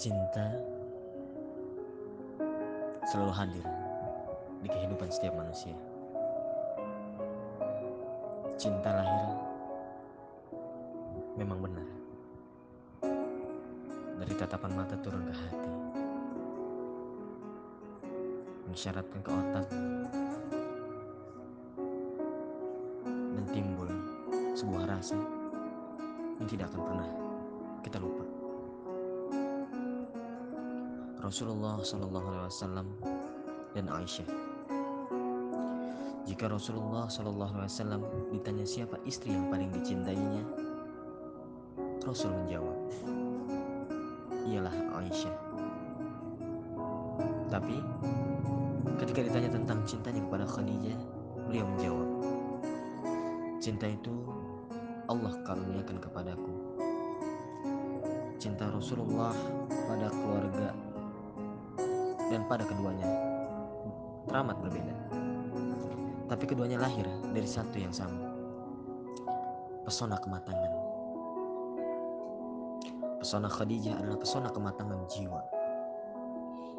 Cinta selalu hadir di kehidupan setiap manusia. Cinta lahir memang benar dari tatapan mata turun ke hati, mensyaratkan ke otak, dan timbul sebuah rasa yang tidak akan pernah kita lupa. Rasulullah Shallallahu Alaihi Wasallam dan Aisyah. Jika Rasulullah Shallallahu Alaihi Wasallam ditanya siapa istri yang paling dicintainya, Rasul menjawab, ialah Aisyah. Tapi ketika ditanya tentang cintanya kepada Khadijah, beliau menjawab, cinta itu Allah karuniakan kepadaku. Cinta Rasulullah pada keluarga dan pada keduanya teramat berbeda. Tapi keduanya lahir dari satu yang sama. Pesona kematangan. Pesona Khadijah adalah pesona kematangan jiwa.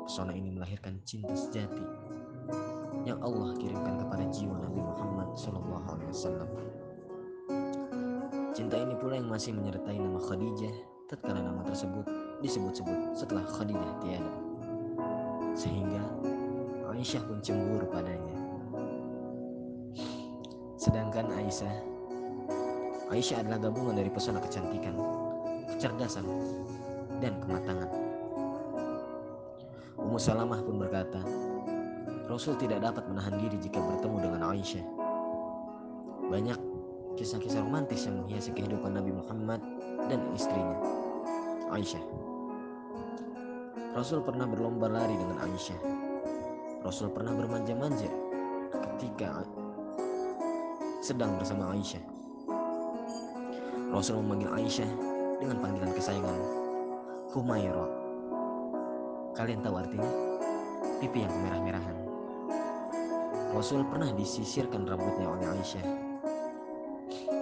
Pesona ini melahirkan cinta sejati yang Allah kirimkan kepada jiwa Nabi Muhammad SAW. Cinta ini pula yang masih menyertai nama Khadijah tatkala nama tersebut disebut-sebut setelah Khadijah tiada sehingga Aisyah pun cemburu padanya. Sedangkan Aisyah, Aisyah adalah gabungan dari pesona kecantikan, kecerdasan, dan kematangan. Ummu Salamah pun berkata, Rasul tidak dapat menahan diri jika bertemu dengan Aisyah. Banyak kisah-kisah romantis yang menghiasi kehidupan Nabi Muhammad dan istrinya, Aisyah. Rasul pernah berlomba lari dengan Aisyah. Rasul pernah bermanja-manja ketika sedang bersama Aisyah. Rasul memanggil Aisyah dengan panggilan kesayangan Humaira. Kalian tahu artinya? Pipi yang kemerah-merahan. Rasul pernah disisirkan rambutnya oleh Aisyah.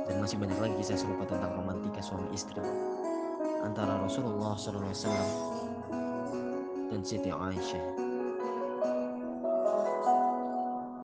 Dan masih banyak lagi kisah serupa tentang romantika suami istri antara Rasulullah SAW dan Siti Aisyah.